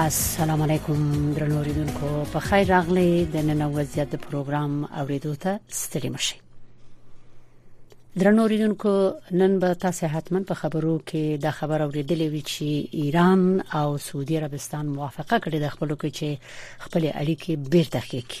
السلام علیکم درنو ریدونکو په خیر راغلی د نن وضعیت د پروګرام اوریدو ته ستړي مشي درنو ریدونکو نن به تاسو حتما په خبرو کې د خبر اوریدلې وی چې ایران او سعودي عربستان موافقه کړې د خپلو کې چې خپل اړیکې بیرته کېږي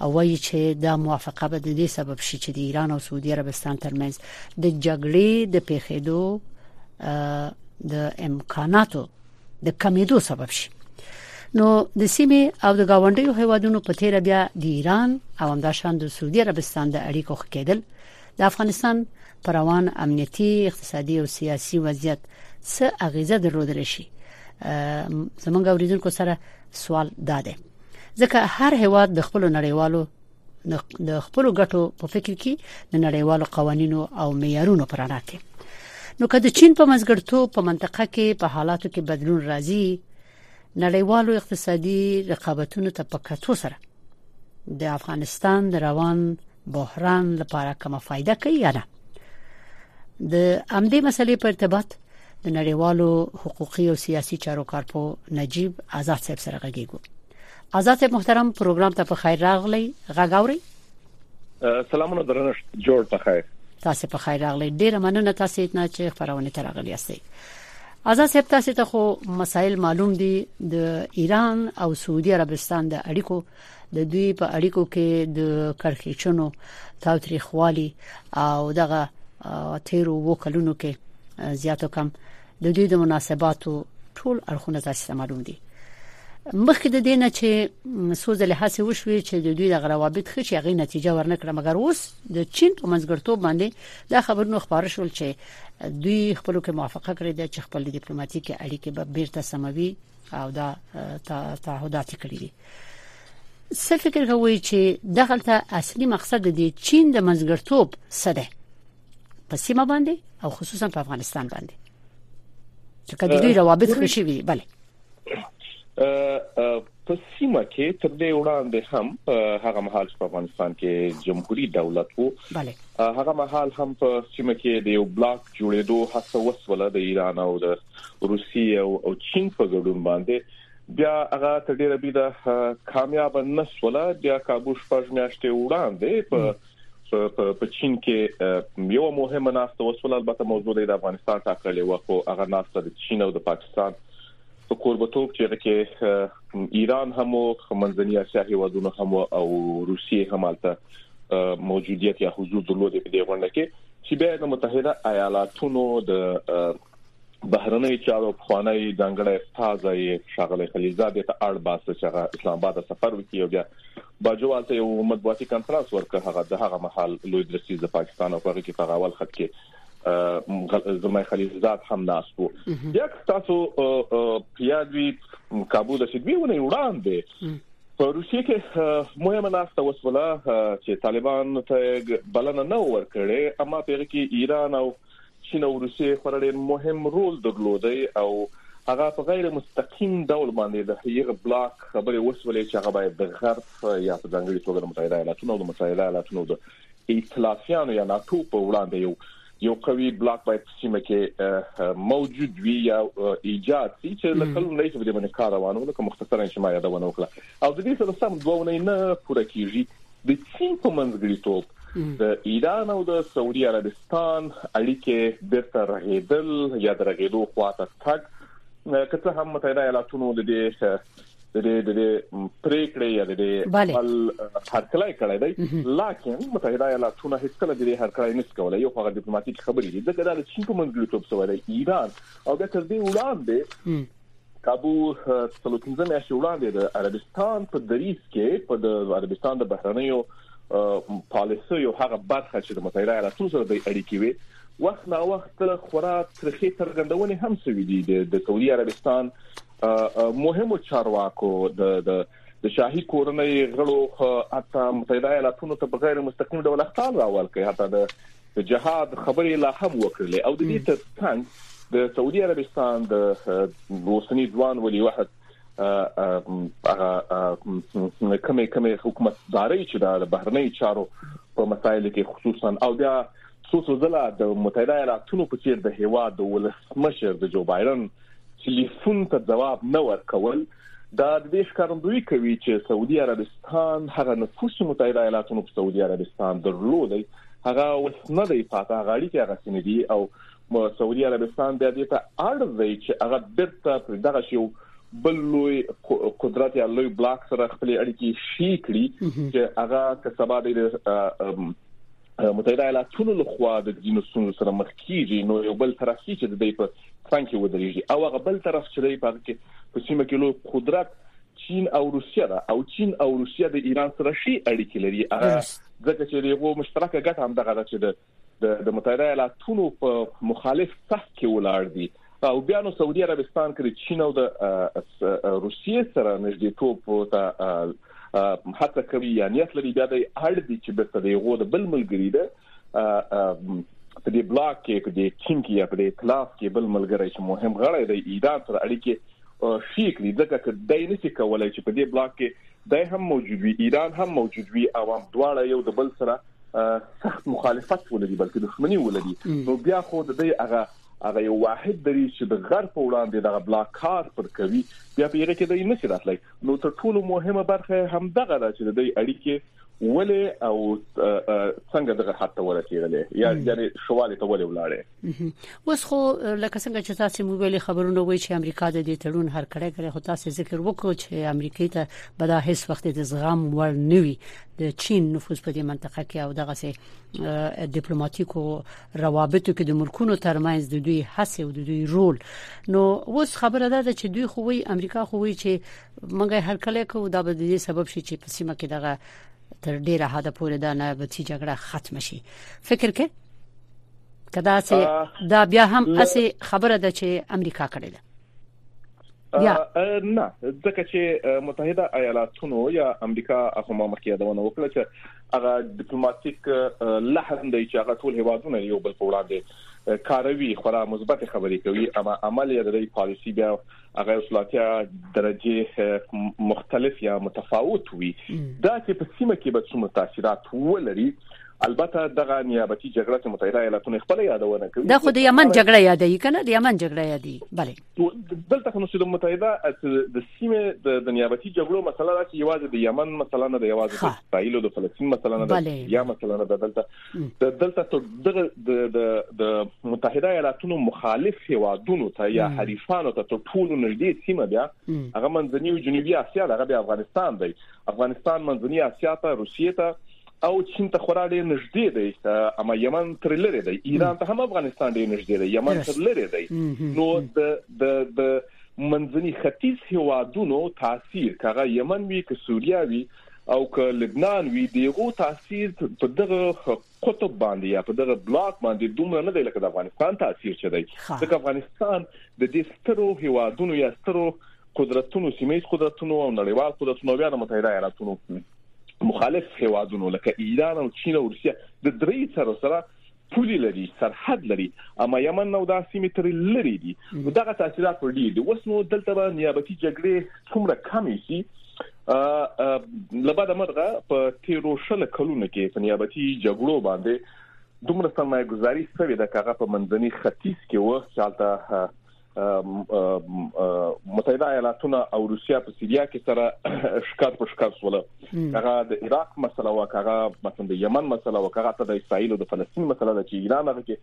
او وایي چې دا موافقه به د دې سبب شي چې د ایران او سعودي عربستان ترمنځ د جګړې د پیښېدو د امکاناتو د کمیدو سبب شي نو د سیمې او د گاونډیو هیوادونو په تیر بیا د ایران او همداشان د سعودي عربستان د اړیکو خکېدل د افغانستان پر روان امنیتي اقتصادي او سیاسي وضعیت څه اغیزه درلودل شي زمونږ اوریدونکو سره سوال دا دی ځکه هر هیواد د خپل نړیوالو د خپل ګټو په فکر کې د نړیوالو قوانینو او معیارونو پر اړه کې نو که د چین په منځګړتوب په منطقه کې په حالاتو کې بدلون راځي نړیوالو اقتصادي رقابتونو ته په کتو سره د افغانستان د روان بحران لپاره کومه فائدہ کوي یا نه د امدې مسلې په ارتباط د نړیوالو حقوقي او سیاسي چارو کارپو نجیب آزاد صاحب سره غږیږو آزاد صاحب محترم پروګرام ته په خیر راغلی غږاوري سلامونه درنښت جوړ په خیر تاسو په خیر راغلی ډیره مننه تاسو نه چې خبرونه ته راغلی یاستئ آزاد صاحب تاسو ته خو مسایل معلوم دي د ایران او سعودي عربستان د اړیکو د دوی په اړیکو کې د کړکېچونو تاوتریخوالي او دغه تیرو وکړونو کې زیاتو کم د دوی د مناسباتو ټول اړخونه تاسو ته معلوم دي مخکې د دینه چې سوزل هڅه وشوي چې د دوی د غروابط خې چې هغه نتیجه ورنکړه مګر اوس د چین په منځګړتوب باندې دا خبرونه خبر شول چې دوی خپل کې موافقه کړې ده چې خپل ډیپلوماټیک اړیکې به بیرته سموي او دا تعهدات کړی دي څه فکر کوي چې دغه ته اصلي مقصد دی چین د منځګړتوب سره په سیمه باندې او خصوصا په افغانستان باندې چې کله دوی روابط خوشي وي bale په سیمه کې تر دې وړاندې هم هغه مهال په افغانستان کې جمهوریت دولت وو هغه مهال هم په سیمه کې د یو بلاک جوړېدو هڅه وسوله د ایران او د روسیې او چین په ګډون باندې بیا هغه تر ډیره بده کامیاب نه سوله بیا کابو شپږ میاشتې وړاندې په په چین کې یو مهمه ناسته وسول البته موضوع د افغانستان ټاکلې و خو هغه ناسته د چین او د پاکستان په قربتوب چې کې ایران هم او منځنی اسیا هیوادونه هم او روسیه هم البته موجودیت یا حضور درلود په دې غونډه کې چې بیا د متحده ایالاتونو د بهرنیو چارو پخوانی ځانګړی استازی ښاغلی خلیلزاد ته اړ باسه چې هغه اسلام آباد سفر وکړي او بیا باجوال ته یو مطبوعاتي کانفرنس ورکړ هغه د هغه مهال لوی درسیز د پاکستان او هغه کې په غاول خط کې زلمای خلیلزاد هم ناس وو بیا تاسو پیادوی کابو د شدوی ونه وړاندې په روسیه کې مهمه ناسته وسوله چې طالبان ته بلنه نه ورکړي اما په کې ایران او چین او روسیې خورا ډیر مهم رول درلودی او هغه په غیر مستقیم ډول باندې د هغه بلاک خبرې وسولې چې هغه باید د غرب یا په ځانګړي توګه د متحده ایالاتونو او د متحده ایالاتونو د ایتلافیانو یا ناتو په وړاندې یو یو قوي بلاک باید په سیمه کې موجود وي یا ایجاد شي چې له کلونو راهیسې په دې باندې کار روانو لکه مختصرا چې ما یادونه وکړه او د دې سره سم دوه ونې نه پوره کیږي د چین په منځګړیتوب د ایران او د سعودي عربستان اړیکې بیرته رغېدل یا د رغېدو خواته تګ که څه هم متحده ایالاتونو د دې د دې د دې پریکړې یا د دې بل هرکلای کړی دی لکه متحده ایالاتونه هیڅ کله د دې هرکلای نس کولای یو هغه ډیپلوماټیک خبرې دي ځکه دا د چین په منځګړیتوب سره دی ایران او بیا تر دې وړاندې کابو څلور پنځه میاشتې وړاندې د عربستان په دریس کې په د عربستان د بهرنیو پالیسي یو هغه برخه چې د متحده ایالاتو سره د اړیکې وي وخت نا وخت خورا ترخی څرګندونې هم سوي دي د سعودي عربستان مهمو چارواکو د د د شاهي کورنۍ غړو حتی متحده ایالاتونو ته بغیر مستقیم ډول اختال راول کوي حتی د د جهاد خبرې یې لا هم وکړلې او د دې تر څنګ د سعودي عربستان د اوسني ځوان ولي عهد هغه کمې کمې حکومتداري چې د بهرنۍ چارو په مسایلو کې خصوصا او بیا څو څو ځله د متحده ایالاتونو په څیر د هیواد د ولسمشر د جو بایډن ټلیفون ته جواب نه ورکول دا د دې ښکارندوی کوي چې سعودي عربستان هغه نفوس متحده ایالاتونو په سعودي عربستان درلود هغه اوس نه دی پاته غاړي کې هغه سینې دي او سعودي عربستان بیا دې ته اړ دی چې هغه بیرته پر دغه شی بل لوی قدرت یا لوی بلاک سره خپل اړیکې شي کړی چې هغه که سبا د متحده ایالاتونو له خوا د ځینو ستونزو سره مخ کیږي نو یو بل طرف کې چې د دې په څنګ کې ودرېږي او هغه بل طرف چې دی په هغه کې په سیمه کې لوی قدرت چین او روسیه ده او چین او روسیه د ایران سره شي اړیکې لري هغه ځکه چې یو مشترکه ګټه هم دغه ده چې د د متحده ایالاتونو په مخالف صف کې ولاړ دي او بیا نو سعودي عربستان کې چین او د روسیې سره نږدېتوب ته هڅه کوي یا نیت لري بیا د اړ دي چې بیرته د یو د بل ملګری ده په دې بلاک کې په دې چین کې یا په دې اطلاف کې بل ملګری چې مهم غړی دی ایران سره اړیکې شي کړي ځکه چې دای نه سي کولای چې په دې بلاک کې دای هم موجود وي ایران هم موجود وي او هم دواړه یو د بل سره سخت مخالفت ولري بلکې دښمنی ولري نو بیا خو د دې هغه هغه یو واحد دریځ چې د غرب په وړاندې دغه بلاک کار پر کوي بیا په هغه کې دی نشي راتلی نو تر ټولو مهمه برخه هم دغه ده چې د دې اړیکې ولې او څنګه دغه حد ته ورسېدلې یا یعنی شواله ته ولې ولاړې اوس خو لکه څنګه چې تاسو موږ ویلي خبرونه وایي چې امریکا د دې تړون هر کړه کړه خو تاسو ذکر وکړو چې امریکای ته به دا هیڅ وخت د زغم وړ نه وي د چین نفوذ په دې منطقه کې او دغه سي ډیپلوماټیکو روابطو کې د ملکونو ترمنځ د دوی هڅې او د دوی رول نو اوس خبره ده چې دوی خو وی امریکا خو وی چې موږ هر کله کوو دا به د دې سبب شي چې په سیمه کې دغه تر ډیره حد پورې دا نه به چې جګړه ختم شي فکر کې کدا سه دا بیا هم اسه خبره ده چې امریکا کړې ده یا نه ځکه چې متحده ایالاتونو یا امریکا هم مخکې یادونه وکړه چې هغه ډیپلوماټیک لحن دی چې هغه ټول هیوادونه یو بل په وړاندې کاروي خورا مثبت خبرې کوي اما عمل یې د پالیسی بیا هغه اصلاحاتیا درجه مختلف یا متفاوت وي دا چې په سیمه کې به څومره تاثیرات ولري البته دغه نیابتي جګړه چې متحده ایالاتونه خپل یادونه کوي دا خو د یمن جګړه یادې کنه د یمن جګړه یادې بله دلته خو چې د متحده د سیمه د نیابتي جګړو مسله ده چې یوازې د یمن مثلا نه د یوازې د اسرایل او د فلسطین مثلا نه ده یا مثلا نه ده دلته دلته تر دغه د د متحده ایالاتونو مخالف هوادونو ته یا حریفانو ته تر ټولو نږدې سیمه بیا هغه منځنی او جنوبي اسیا دغه د افغانستان دی افغانستان منځنی اسیا ته روسیې ته او چین ته خورا ډیر نږدې دی اما یمن تر لري دی ایران ته هم افغانستان ډیر نږدې دی یمن تر لري دی نو د د د منځني ختیځ هوادونو تاثیر کغه یمن وی که سوریا وی او که لبنان وی دیغو تاثیر په دغه قطب باندې یا په دغه بلاک باندې دومره نه دی لکه د افغانستان تاثیر چي دی ځکه افغانستان د دې سترو هوادونو یا سترو قدرتونو سیمه قدرتونو او نړیوال قدرتونو بیا د متحده ایالاتونو مخالف هیوادونو لکه ایران او چین او روسیه د درې سره سره پولي لري سرحد لري اما یمن نو دا سیمه تر لري دي دغه تاثیرات پر ډیر دي اوس نو دلته به نیابتي جګړې څومره کمې شي لبا د مرغه په تیرو شل کلونو کې په نیابتي جګړو باندې دومره سرمایه گذاري سوي د کاغه په منځني ختیځ کې و چې حالت متحده ایالاتونه او روسیا په سوریا کې سره شکار په شکار سول هغه د عراق مسله او هغه مثلا د یمن مسله او هغه ته د اسرایل او د فلسطین مسله ده چې ایران هغه کې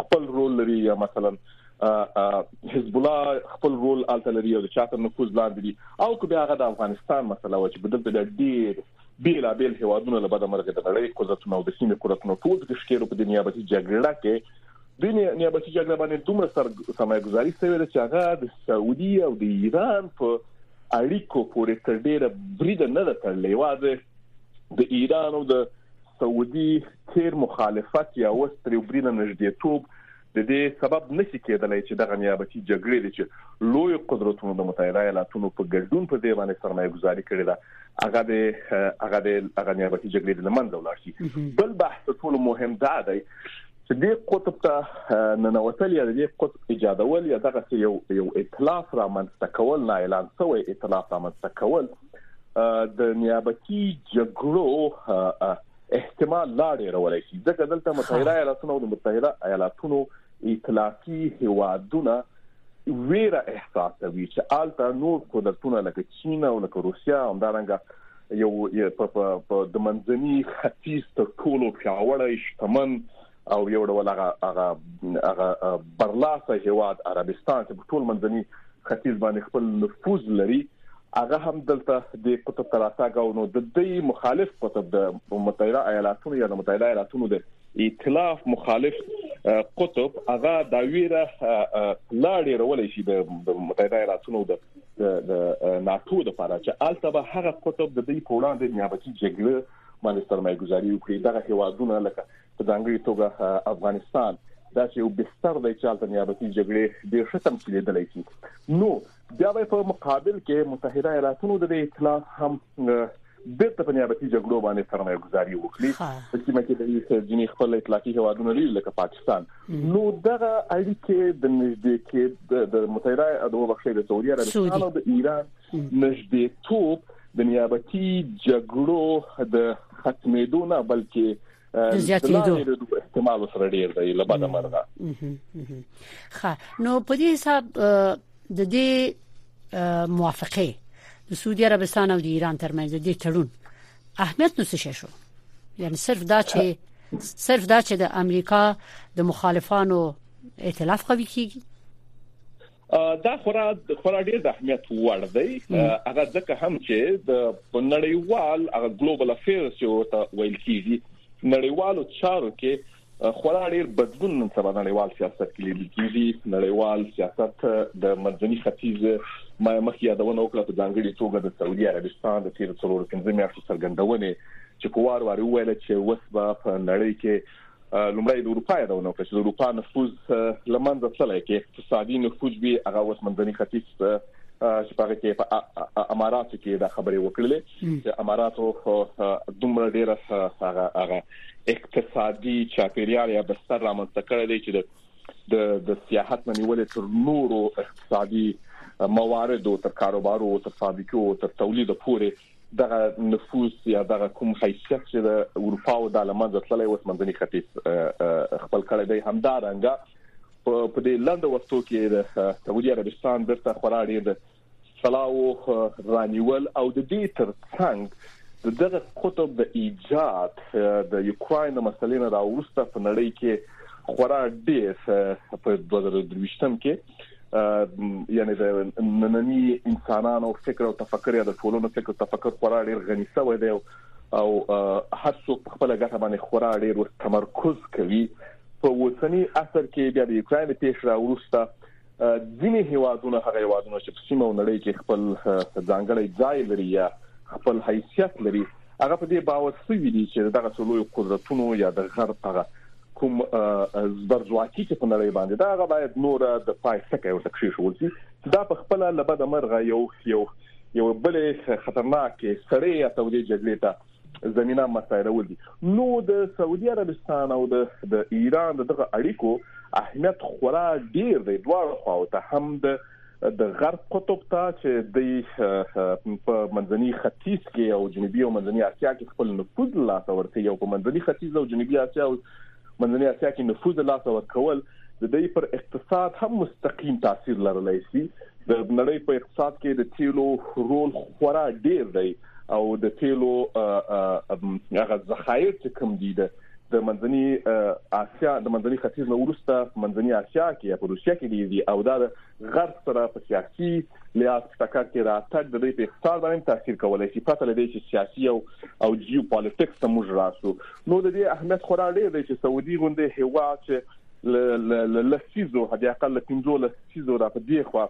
خپل رول لري یا مثلا حزب الله خپل رول الته لري او د چاته نفوذ لاندې دي او که بیا هغه د افغانستان مسله و چې بدلته د ډیر بیلا بیل هیوادونه له بده مرغه د نړۍ قدرتونو او د سیمې قدرتونو ټول د ښکیلو په نیابتي جګړه کې د نیابتي جګړه باندې دومره سر سرمایه گذاري شوې ده چې هغه د سعودي او د ایران په اړیکو پورې تر ډیره بریده نه ده تړلې واځي د ایران او د سعودي تیر مخالفت یا وستري بریده نږدې توپ د دې سبب نه شي کېدلای چې دغه نیابتي جګړې دي چې لویو قدرتونو د متحده ایالاتونو په ګډون په دې باندې سرمایه ګزاري کړې ده هغه د هغه د هغه نیابتي جګړې د لمنځه ولاړ شي بل بحث ټول مهم دا دی چې د قطب ته ننوتل یا د قطب ایجادول یا دغه یو یو ائتلاف را منځته کول نه اعلان شوی ائتلاف را منځته کول د نیابتي جګړو احتمال لا ډیرولای شي ځکه دلته متحده ایالاتونه او د متحده ایالاتونو ایتلافي هوادونه ویره احساسوي چې آلته نور قدرتونه لکه چین او لکه روسیا هم دا رنګه یو په د منځني ختیځ تر ټولو پیاوړی شتمن او یو ډول هغه هغه هغه برلاسه هیواد عربستان چې په ټول منځني ختیځ باندې خپل نفوذ لري هغه هم دلته د قطب تراتاګاو نو د دې مخالف قطب د متحده ایالاتونو یا د متحده ایالاتونو د ائتلاف مخالف قطب هغه دا ویره لاړې رولې شي د متحده ایالاتونو د د ناتو د لپاره چې الته به هغه قطب د دې په وړاندې نیابتي جګړه باندې سرمایه گذاري وکړي دغه هوادونه لکه په ځانګړي توګه افغانستان داسې یو بستر دی چې هلته نیابتي جګړې ډېر ښه تمثیلېدلی شي نو بیا به په مقابل کې متحده ایالاتونو د اطلاع هم بیرته په نیابتي جګړو باندې سرمایه گذاري وکړي په سیمه کې د ځینې خپل اطلاقي هوادونو لري لکه پاکستان نو دغه اړیکې د نږدې کې د متحده د وبخښې د سعودي عربستان او د ایران نږدې توپ د نیابتي جګړو د ختمېدو نه بلکې د زیاتېدو احتمال سره ډیر دی لبدا مرغه ښه نو په دې حساب د دې موافقه د سعودي عربستان او د ایران ترمنځ د تړون اهمیت نو څه شو یعنی صرف دا چې صرف دا چې د امریکا د مخالفانو ائتلاف قوي کیږي دا خورا خورا ډیر د اهمیت وړ دی هغه ځکه هم چې د نړیوال هغه ګلوبل افیرز چې ورته ویل کیږي نړیوالو چارو کې خورا ډیر بدلون نن سبا نړیوال سیاست کې لیدل کیږي نړیوال سیاست د منځني ختیځ ما مخکې یادونه وکړه په ځانګړي توګه د سعودي عربستان د تیر څلور پنځه میاشتو څرګندونه چې په وار وار ویل چې وسبه په نړۍ کې لومړی د اروپا یادونه وکړه چې د اروپا نفوذ له منځه تللی کې اقتصادي نفوذ به هغه اوس منځني ختیځ چې په هغه کې په اماراتو کې دا خبرې وکړلې چې اماراتو دومره ډیره هغه هغه اقتصادي چاپیریال یا بستر رامنځته کړی دی چې د د سیاحت نه نیولې تر نورو اقتصادي مواردو تر کاروبارو تر فابریکو تر تولید پورې دغه نفوس یا دغه کوم حیثیت چې د اروپا او د لمنځه تللی اوس منځني ختیځ خپل کړی دی همدا رنګه په دې لنډ وختو کې د سعودي عربستان برته خورا ډیر د سلاو رانیول او د دې ترڅنګ د دغه قطب د ایجاد د یوکراین د مسلې نه راوسته په نړۍ کې خورا ډیر په 2023 کې یعنی د نننی انسانانو فکر او تفکر یا د ټولنو فکر او تفکر خورا ډیر غنی شوی دی او هر څوک په خپل ګټه باندې خورا ډیر ور تمرکز کوي په اوسنی عصر کې بیا د یوکرين پیښ را ورسته ځینې هیوادونه هغه هیوادونه چې په سیمه او نړۍ کې خپل ځانګړی ځای لري یا خپل حیثیت لري هغه په دې باور سوي دي چې دغه څو لوی قدرتونو یا د غرب هغه کوم زبرځواکي چې په نړۍ باندې دا هغه باید نور د پای سکه ورته کښېښول شي دا په خپل لبد مرغه یو یو یو بل خطرناک سړی یا تودې جګړې ته زمينه مسایلول دي نو د سعودي عربستان او د د ایران دغه اړیکو اهمیت خورا ډیر دی دواړو خواو ته هم د د غرب قطب ته چې د په منځني ختیځ کې او جنوبي او منځني اسیا کې خپل نفوذ لا تور کوي او په منځني ختیځ او جنوبي اسیا او منځني اسیا کې نفوذ لا تور کول د دې پر اقتصاد هم مستقیم تاثیر لرلی شي د نړۍ په اقتصاد کې د تیلو رول خورا ډیر دی او د تیلو هغه ذخایر چې کم دي د د منځني اسیا د منځني ختیځ نه ورسته منځني اسیا کې په روسیا کې دي او دا د غرب سره په سیاسي لحاظ ټکر کې راتګ د دې په اقتصاد باندې تاثیر کولای شي پته لري چې سیاسي او او جیوپالیټکس ته موږ راسو نو د دې اهمیت خورا ډیر دی چې سعودي غونډه هوا چې لسیزو هدي اقل 15 لسیزو را په دی خو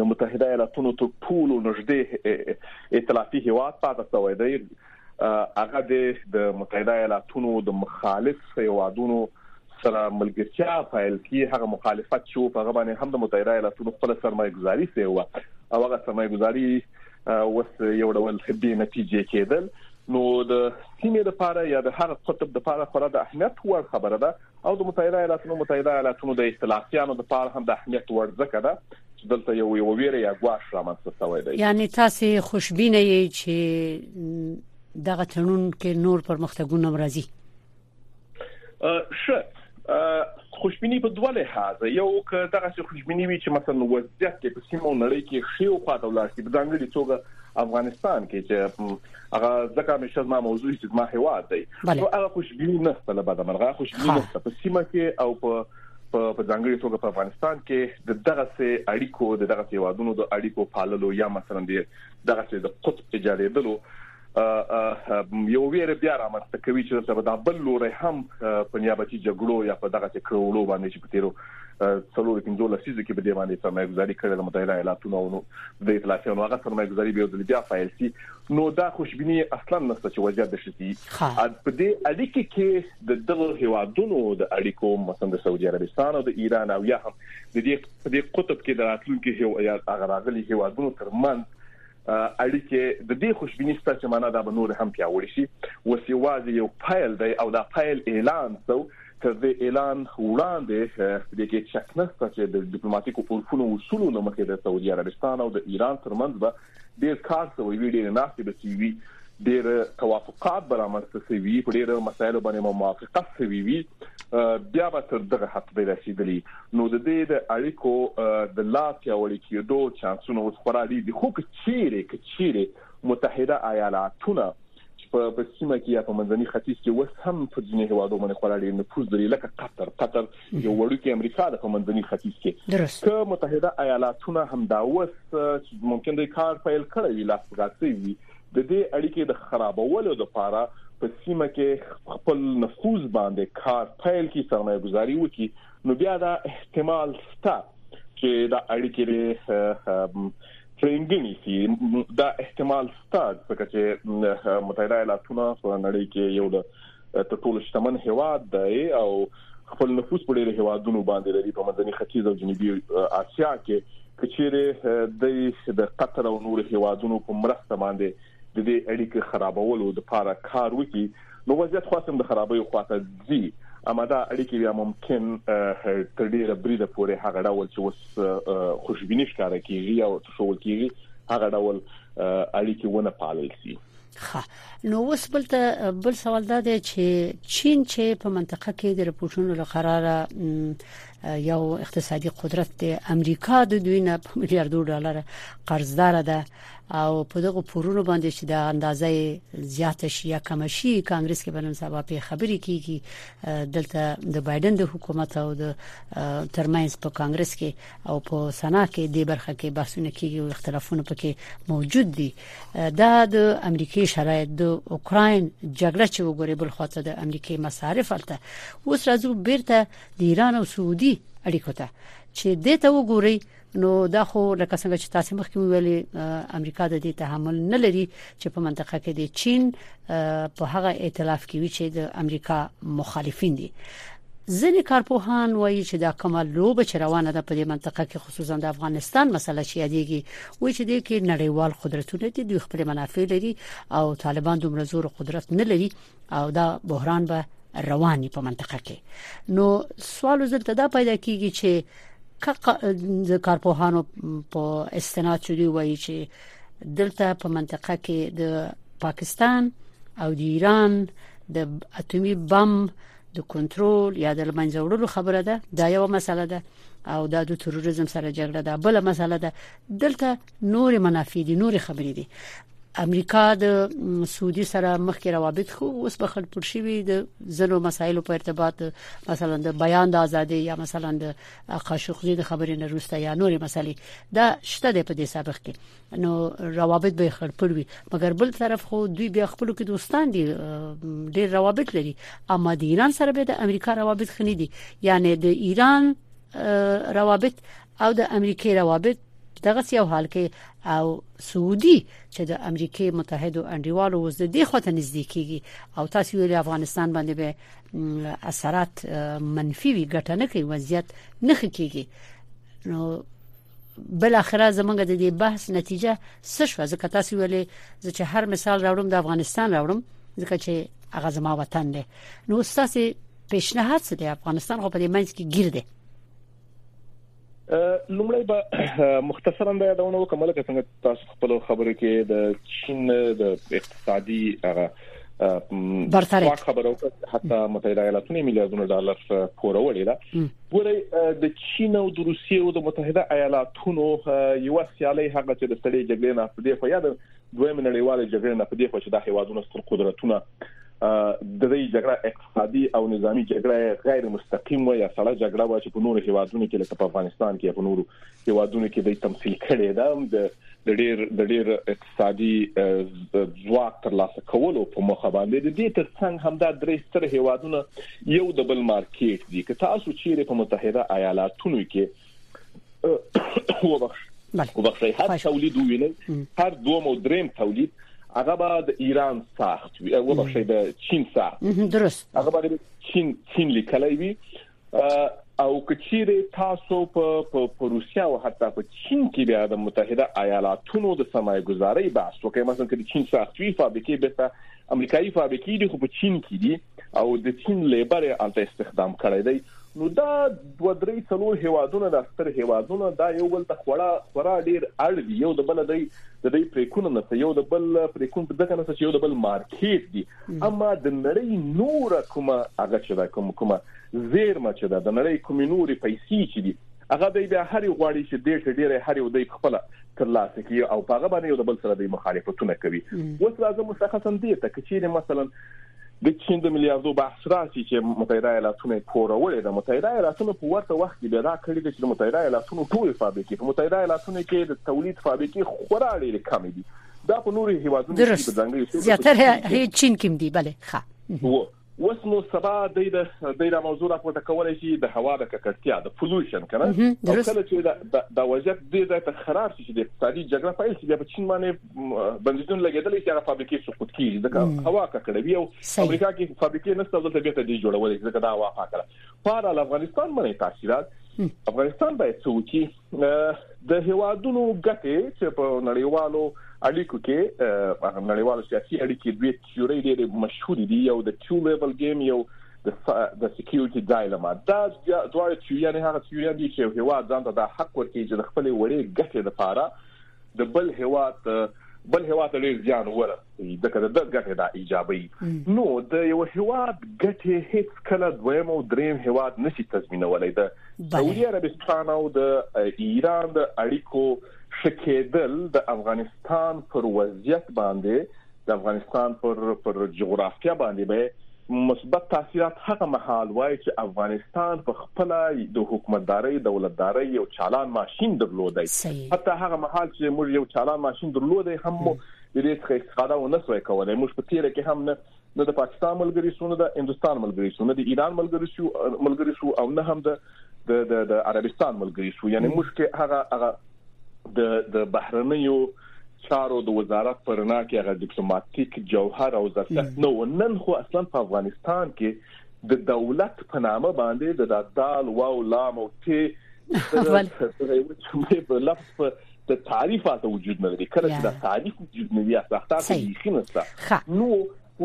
د متحده ایالاتونو تر ټولو نږدې ائتلافي هیواد پاتې شوی دی هغه د متحده ایالاتونو د مخالف هیوادونو سره ملګرتیا فایل کی هغه مخالفت چې په هغه باندې هم د متحده ایالاتونو خپل سرمایه گذاري سیوا او هغه سرمایه گذاري وس یو ډول بې نتیجې کېدل نو د سیمې لپاره یا د هغه قطب لپاره خورا د اهمیت وړ خبره ده او د متحده ایالاتونو متحده ایالاتونو د ایتلافیانو د پاره هم د اهمیت وړ ځکه ده چې دلته یو یو ویره یا ګواښ رامنځته شوی دی یعنی تاسو خوشبینه یی چې دغه تړون کې نور پرمختګونه راځي شه خوشبینی په دوه لحاظ یو که دغه څه خوشبینی وي چې مثلا وضعیت په سیمه نړۍ کې خيو خواته ولاړ شي په ځانګړي توګه افغانستان کې چې هغه ځکه همیشه زما موضوع چې زما هیواد دی نو هغه خوشبینی نه ستله بده مرغه خوشبینی نه ستله په سیمه کې او په په ځانګړي توګه په افغانستان کې د دغه سه اړیکو د دغه سیوادونو د اړیکو پاللو یا مثلا د دغه سه د قطب اجازهدلو یو ویره بیا رامنځته کوي چې دلته د بل لوري هم په نیابتي جګړو یا په دغه ټکرولو باندې چې په تیرو څلور پنځو لسیزو کې به د باندې سرمایه گذاري کړې د متحده ایالاتونو او د اطلاعاتو هغه سرمایه گذاري به د بیا فایل سي نو دا خوشبیني اصلا نشته چې وضعیت د شتي په دې اړیکې کې د دغه هوادونو د اړیکو مثلا د سعودي عربستان او د ایران او یا هم د دې په دې قطب کې د راتلونکو هیوادونو اغراغلي هوادونو ترمنځ اړیکې د دې خوشبيني ستاسو معنا دا به نور هم پیاوړي شي اوس یوازې یو فایل دی او دا فایل اعلان سو تر دې اعلان وړاندې په دې کې شک نشته چې د ډیپلوماټیکو اورفونو اصولو لمخې د سعودي عربستان او د ایران ترمنځ به ډیر کار شوی وي ډیر ناستې به شوي وي ډیر توافقات به رامنځته شوي وي په ډیرو مسایلو باندې به موافقه شوي وي بیا به تر دغه حد به رسیدلی نو د دې د اړیکو د لا پیاوړي کېدو چانسونه اوس خورا ډیر دي خو کچيره کچيره متحده ایالاتونه چې په په سیمه کې یا په منځني ختیځ کې وس هم په ځینې هوادو باندې خورا ډیر نفوذ لري لکه قطر قطر یو وړوکی امریکا د په منځني ختیځ کې که متحده ایالاتونه هم دا وس چې ممکن د کار پیل کړی وي لاس پکاسي وي د دې اړیکې د خرابولو لپاره په سیمه کې خپل نفوذ باندې کار پیل کی سرمایه گذاري وکي نو بیا دا احتمال شته چې دا اړیکې پرېنګني کې دا احتمال شته ځکه چې متحده ایالاتونه په نړۍ کې یو د تر ټولو شتمن هیواد دی او خپل نفوس په ډېر هیوادونو باندې لري په منځني ختیځ او جنوبي اسیا کې کچېره د د قطر او نور هیوادونو په مرسته باندې د دې اړیکې خرابولو لپاره کار وکړي نو وضعیت خاص هم د خرابې خوا ته ځي اما دا اړیکې بیا ممکن تر ډیره بریده پورې هغه ډول چې اوس خوشبینی ښکاره کیږي او تشول کیږي هغه ډول اړیکې ونه پالل شي خا نو اوس بل ته بل سوال دا دی چې چین چې په منطقه کې د رپورټونو له قراره یو اقتصادي قدرت دی امریکا د دوی نه په میلیارډو ډالر قرضدار ده او په دغه پورونو باندې چې د اندازې زیات شي یا کم شي کانګرس کې بنن سبا په خبرې کیږي دلته د بایدن د حکومت او د ترمنځ په کانګرس کې او په سنا کې د برخه کې بحثونه کیږي او اختلافونه پکې موجود دي دا د امریکای شرایط د اوکراین جګړه چې وګوري بل خاطر د امریکای مصارف الته اوس راځو بیرته د ایران او سعودي اړیکو ته چې دته وګوري نو دا خو لکه څنګه چې تاسو مخکې ویلي امریکا د دې تحمل نه لري چې په منطقه کې د چین په هغه ائتلاف کې وي چې د امریکا مخالفین دي ځینې کارپوهان وایي چې دا کومه لوبه چې روانه ده په دې منطقه کې خصوصا د افغانستان مسله چې یادېږي وایي چې د کې نړیوال قدرتونه دي دوی خپل منافع لري او طالبان دومره زور قدرت نه لري او دا بحران به رواني په منطقه کې نو سوال زلته دا پیدا کیږي چې د کارپوهانو په استناد شوی وایي چې دلته په منطقه کې د پاکستان او د ایران د اتمی بم د کنټرول یا د لمنځه وړلو خبره ده دا یو مسله ده او دا د تروریزم سره جګړه ده بل مسله ده دلته نور منافع دي نور خبرې دي امریکا د سعودي سره مخکې روابط خو اوس په خړ پړ شوی د زنو مسایلو په ارتباط مثلا د بیان د ازادي یا مثلا د قاشقزي د خبرې نه روسته یا نورې مسلې دا شته د په دې سابق کې نو روابط به خړ پړ وي مګر بل طرف خو دوی بیا خپل کې دوستان دي ډېر روابط لري اما د ایران سره به د امریکا روابط خني دي یعنی د ایران روابط او د امریکې روابط دغه یو حال کې او سعودي چې د امریکای متحدو انډیوالو اوس د دې خواته نږدې کیږي او تاسو ویل افغانستان باندې به اثرات منفي وي ګټه نه کوي وضعیت نه خکېږي نو بل اخره زمونږ د دې بحث نتیجه څه شو ځکه تاسو ویلې چې هر مثال راوړم د افغانستان راوړم ځکه چې هغه زما وطن دی نو تاسو پیشنهاد څه دی افغانستان خو په دې منځ کې ګیر دی لومړی به مختصرا د یادونه وکم لکه څنګه تاسو خپل خبرو کې د چین د اقتصادي هغه برتری خبره وکړه حتی متحده ایالاتونه میلیارډونه ډالر پورولې ده ګوره د چین او د روسیې او د متحده ایالاتونو یو سیالي هغه چې د سړې جګړې نه پدې خو یاد دویمې نړیوالې جګړې نه پدې خو چې دا هیوادونه ستر قدرتونه د دې جګړه اقتصادي او نظامی جګړه غیر مستقیم و یا سړه جګړه و چې په نورو هیوادونو کې لکه په افغانستان کې په نورو هیوادونو کې د تمثيل کړي دا د ډیر د ډیر اقتصادي ځواک تر لاسه کولو په مخه باندې د دې ترڅنګ همدا درې ستر هیوادونه یو د بل مارکیټ دي که تاسو چیرې په متحده ایالاتونو کې وبخښي هر تولید ویني هر دوم او دریم تولید هغه به د ایران ساخت وي او بخښي د چین ساخت درست هغه به چین چین لیکلای وي او کچيره تاسو په په روسیا او حتی په چین کې بیا د متحده ایالاتونو د سرمایه گذاري بحث وکړئ مثلا چې چین ساخت وي فابریکې به امریکایي فابریکې دي خو په چین کې دي او د چین لیبر یې الته استخدام کړی دی نو دا دوه درې څلور هیوادونه د ستر هیوادونه دا یو بل ته خورا خورا ډیر اړ دي یو د بل دی د دې پریکونه نه یو د بل پریکون په دغه نه چې یو د بل مارکیټ دي اما د نړۍ نور کومه هغه چې دا کوم کومه زیرمه چې دا د نړۍ کوم نوري پیسې چې دي هغه د بیا هرې غواړي چې ډیر ډیر هرې ودی خپل تر لاسه کی او په هغه باندې یو د بل سره د مخالفتونه کوي اوس راځه مشخصا دې ته چې مثلا د چین د میلیارډو بحث راشي چې متحده ایالاتونه پورولې ده متحده ایالاتونه په ورته وخت کې دا کړی دی چې متحده ایالاتونو ټول فابریکې په متحده ایالاتونو کې د تولید فابریکې خورا ډېرې کمې دي دا په نورو هیوادونو کې په ځانګړي ډول زیاتره هیڅ چین کې دی بله ښه وو اوس نو سبا د د د موضوع راپورته کولای شي د هوا د ککړتیا د پولوشن کنه او کله چې د د وضعیت د ځای ته خراب شي د اقتصادي جګړه پیل شي په چین باندې بنځتون لګیدل چې هغه فابریکې سقوط کیږي ځکه هوا ککړوي او امریکا کې فابریکې نشته دلته بیرته دی جوړول ځکه دا هوا پاکه ده په افغانستان باندې تاثیرات افغانستان باید څه وکړي د هیوادونو ګټې چې په نړیوالو اړیکو کې نړیوالو سیاسي اړیکې دوی تیوري ډېر مشهور دي یو د کیو لیول گیم یو د د سکیورټي ډایلما دا دواړه تیوریانې هغه تیوریان دي چې هیواد ځان ته د حق ورکړي چې د خپلې وړې ګټې لپاره د بل هواد بل هوا ته ډیر زیان ورسي ځکه د ګټه دا ایجابي نو د یو هواد ګټه هیڅ کله دویم او دریم هواد نشي تضمینولای د سعودي عربستان او د ایران د اړیکو شکېدل د افغانستان پر وضعیت باندې د افغانستان پر پر جغرافیه باندې به مثبت تاثیرات هغه مهال وای چې افغانستان په خپل د حکومتداري دولتداري یو چالان ماشين درلودای حتی هغه مهال چې موږ یو چالان ماشين درلودای هم مو د دې څخه استفاده و نه سوای کولای موږ په تیر کې هم نه نه د پاکستان ملګری شو نه د هندستان ملګری شو نه د ایران ملګری شو ملګری شو او نه هم د د د عربستان ملګری شو یعنی موږ کې هغه هغه د د بهرنیو چارو د وزارت پر نه کې هغه ډیپلوماټیک جوهر او زرتښت نو نن خو اصلا په افغانستان کې د دولت په نامه باندې د دال واو لام او تی اول په لفظ په د تعریف اته وجود نه لري کله چې د تعریف وجود نه وي اصلا تاسو یې خینسته نو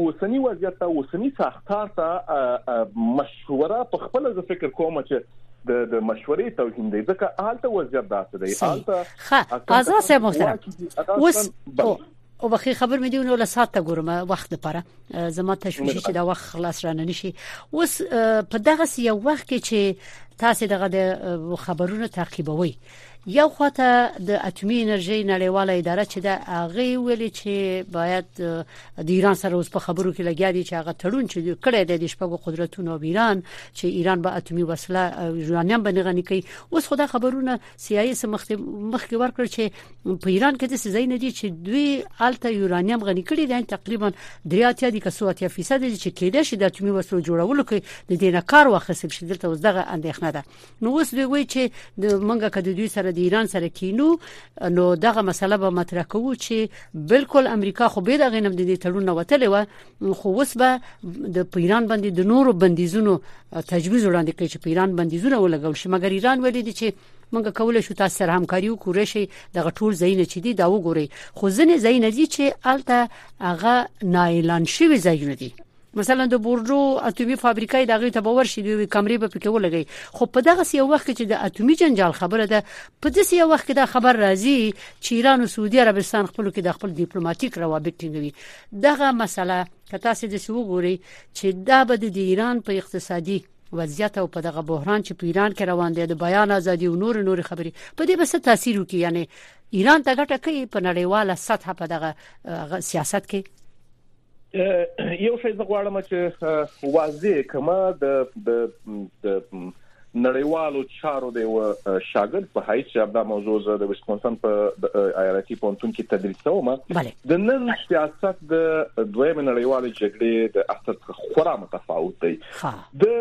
اوسنی وضعیت ته اوسنی ساختار ته مشوره په خپل ز فکر کوم چې د د مشورې توهین دی ځکه آلته وضعیت داسې دی آلته ازا سه محترم اوس او بخي خبر مې دی نو له ساعت ګورم وخت لپاره زما تشویش چې دا وخت خلاص رانه نشي اوس په دغه یو وخت کې چې تاسو دغه د خبرونو تعقیبوي یو خوا ته د اټومي انرژي نړیواله اداره چې د هغه ویلي چې باید د ایران سره اوس په خبرو کې لګیا دي چې هغه تړون چې کړی دی د شپږو قدرتونو او ایران چې ایران به اټومي وسله یورانیم باندې غني کوي اوس خدا خبرونه سیاسي سمخت مخکې ورکړ چې په ایران کې د سزا نه دي چې دوی الته یورانیم غني کړي دي تقریبا 3.3 دي کسو 3.3 فیصد دي چې کېدای شي د اټومي وسلو جوړولو کې د دې نه کار واخیستل شي دلته اوس دغه اندېښنه ده نو اوس دوی وایي چې د منګه کده دوی سره د ایران سره کینو نو دغه مسله به مطرح کوو چې بالکل امریکا خو به دغه نم د دې تړون وتلې و خو اوس به د پیران باندې د نورو بندیزونو تجویز وړاندې کوي چې پیران بندیزونه ولګول شي مګر ایران ویلي دي چې موږ کولای شو تاسو سره همکاري وکړو شي دغه ټول ځایونه چې دي دا وګوري خو ځنې ځایونه دي چې الته هغه نایلان شوی ځایونه دي مثلا د بورډو اتومي فابریکه د غي ته باور شي د یو کمرې په پکې ولګي خو په دغه سی وخت کې چې د اتومي جنجال خبره ده په دې سی وخت کې دا خبر راځي چې ایران او سعودي عربستان خپل کې د خپل ډیپلوماټیک روابط ټینګوي دغه مسله که تاسو د سو ګوري چې دا به د ایران په اقتصادي وضعیت او په دغه بحران چې په ایران کې روان دی د بیان ازادي او نور نور خبري په دې به څه تاثیر وکړي یعنی ایران ته ګټه کوي په نړیواله سطح په دغه سیاست کې یو شی زه غواړم چې واضح کوم د د نړیوالو چارو د یو شاګرد په حیث چې دا موضوع زه د ویسکونسن په ایالتي پونتون کې تدریس کوم د نن سیاست د دویم نړیوال جګړې د اثر څخه خورا متفاوت دی د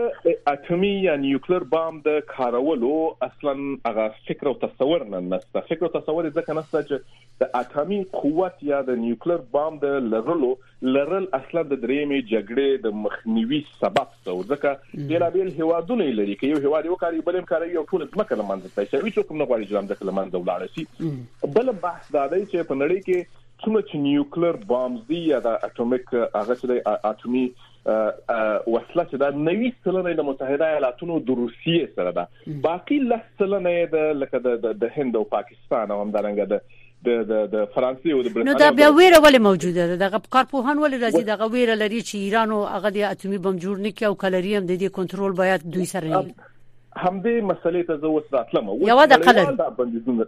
اټومي یا نیوکلر بام د کارولو اصلا هغه فکر او تصور نه نسته فکر او تصور ځکه نسته چې د اټامي قوت یا د نیوکلر بام د لرلو لرل اصلا د درېیمې جګړې د مخنیوي سبب سو ځکه بیلابیل هیوادونه یې لري که یو هیواد یو کاری بل هم کاروي او ټول ځمکه له منځه تلای شي او هیڅوک هم نه غواړي چې ځمکه له منځه ولاړه شي بل بحث دا دی چې په نړۍ کې څومره چې نیوکلر بامز دي یا د اټومیک هغه چې د اټومي وسله چې دا 90 سلنه د متحده ایالاتونو د روسیې سره ده باقي لس سلنه د لکه د د هند او پاکستان او همدارنګه د د د د فرانسې او د برتانیا نو دا بیا ویره ولې موجوده ده دغه کارپوهان ولې راځي دغه ویره لري چې ایران او هغه د اتمی بم جوړ نه کیو کلری هم د دې کنټرول باید دوی سره نه همدې مسلې ته زه اوس راتلم او یو د قلن دا بندیزونه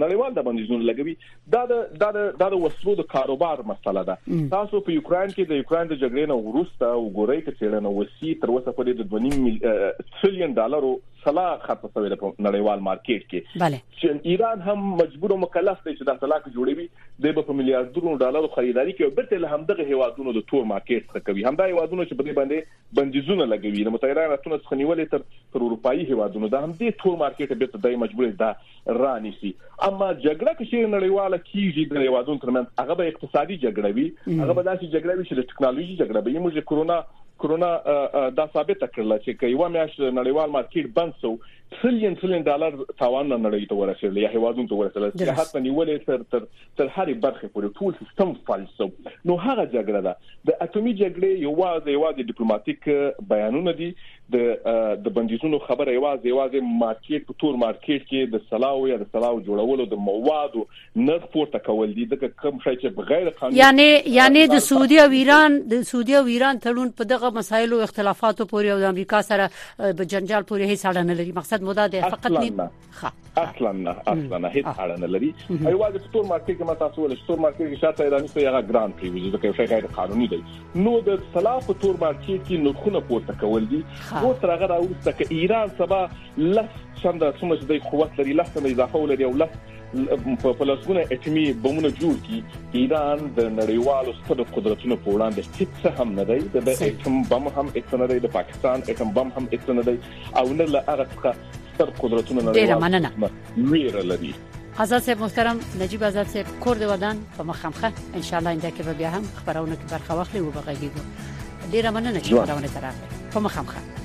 نړیوال دا بندیزونه لګوي دا د دا د وسلو د کاروبار مسله ده تاسو په یوکرين کې د یوکرين د جګړې نه وروسته وګورئ چې چیرنه وسی تر اوسه پورې د 2.5 تریلیون ډالرو سلا خرڅ شوې ده په نړیوال مارکیټ کې چې ایران هم مجبور او مکلف دی چې دا سلا کې جوړوي د په میلیارډونو ډالرو خریداري کوي او بیرته له همدغه هیوادونو د تور مارکیټ څخه کوي همدا هیوادونو چې په دې باندې بندیزونه لګوي له متحده ایالاتونو څخه نیولې تر تر اروپایي هیوادونو د همدې تور مارکیټ بیرته دای مجبور دا رانیسي اما جګړه که شیر نړیواله کیږي د هیوادونو ترمنځ هغه به اقتصادي جګړه وي هغه به داسې جګړه وي چې د ټکنالوژي جګړه به موږ کرونا کرونا دا ثابت کړل چې که یو میاشت نړیوال مارکیټ بند شو تریلیون تریلیون ډالر تاوان نړۍ ته ورسېدل یا هیوادونو ته ورسېدل چې حتی نیولې تر تر تر هرې برخې پورې ټول سیستم فلج شو نو هغه جګړه ده د اتمی جګړې یوازې یوازې ډیپلوماټیک بیانونه دي د د بندیزونو خبره یوازې یوازې مارکیټ په تور مارکیټ کې د سلاو یا د سلاو جوړولو د موادو نرخ پورته کول دي د کوم شای چې بغیر قانوني یعنی یعنی د سعودي او ایران د سعودي او ایران تړون په دغه مسایلو اختلافاتو پورې او د امریکا سره په جنجال پورې هیڅ اړه نه لري مقصد مودا دی فقط نه خا اصلا نه اصلا نه هیڅ اړه نه لري ایواز په تور مارکیټ کې ما تاسو ول تور مارکیټ کې شاته ایرانی څه یغه ګران پری وځي ځکه شي غیر قانوني دی نو د سلا په تور مارکیټ کې نرخونه پورته کول دي او تر هغه راوسته ک ایران سبا لس چنده څومره چې د قوت لري لس نه اضافه ولري او لس په لاسونه اټمي بمونه جوړ کی ایران د نړیوالو ستر قدرتونو په وړاندې هیڅ هم نه دی د اټم بم هم هیڅ نه دی د پاکستان اټم بم هم هیڅ نه دی او نه له هغه څخه ستر قدرتونه ډیره مننه ویره لري آزاد صاحب محترم نجیب آزاد صاحب کور د ودان په مخامخه ان شاء الله انده کې به بیا هم خبرونه کې برخه واخلي او بغږیږو ډیره مننه چې خبرونه تر په مخامخه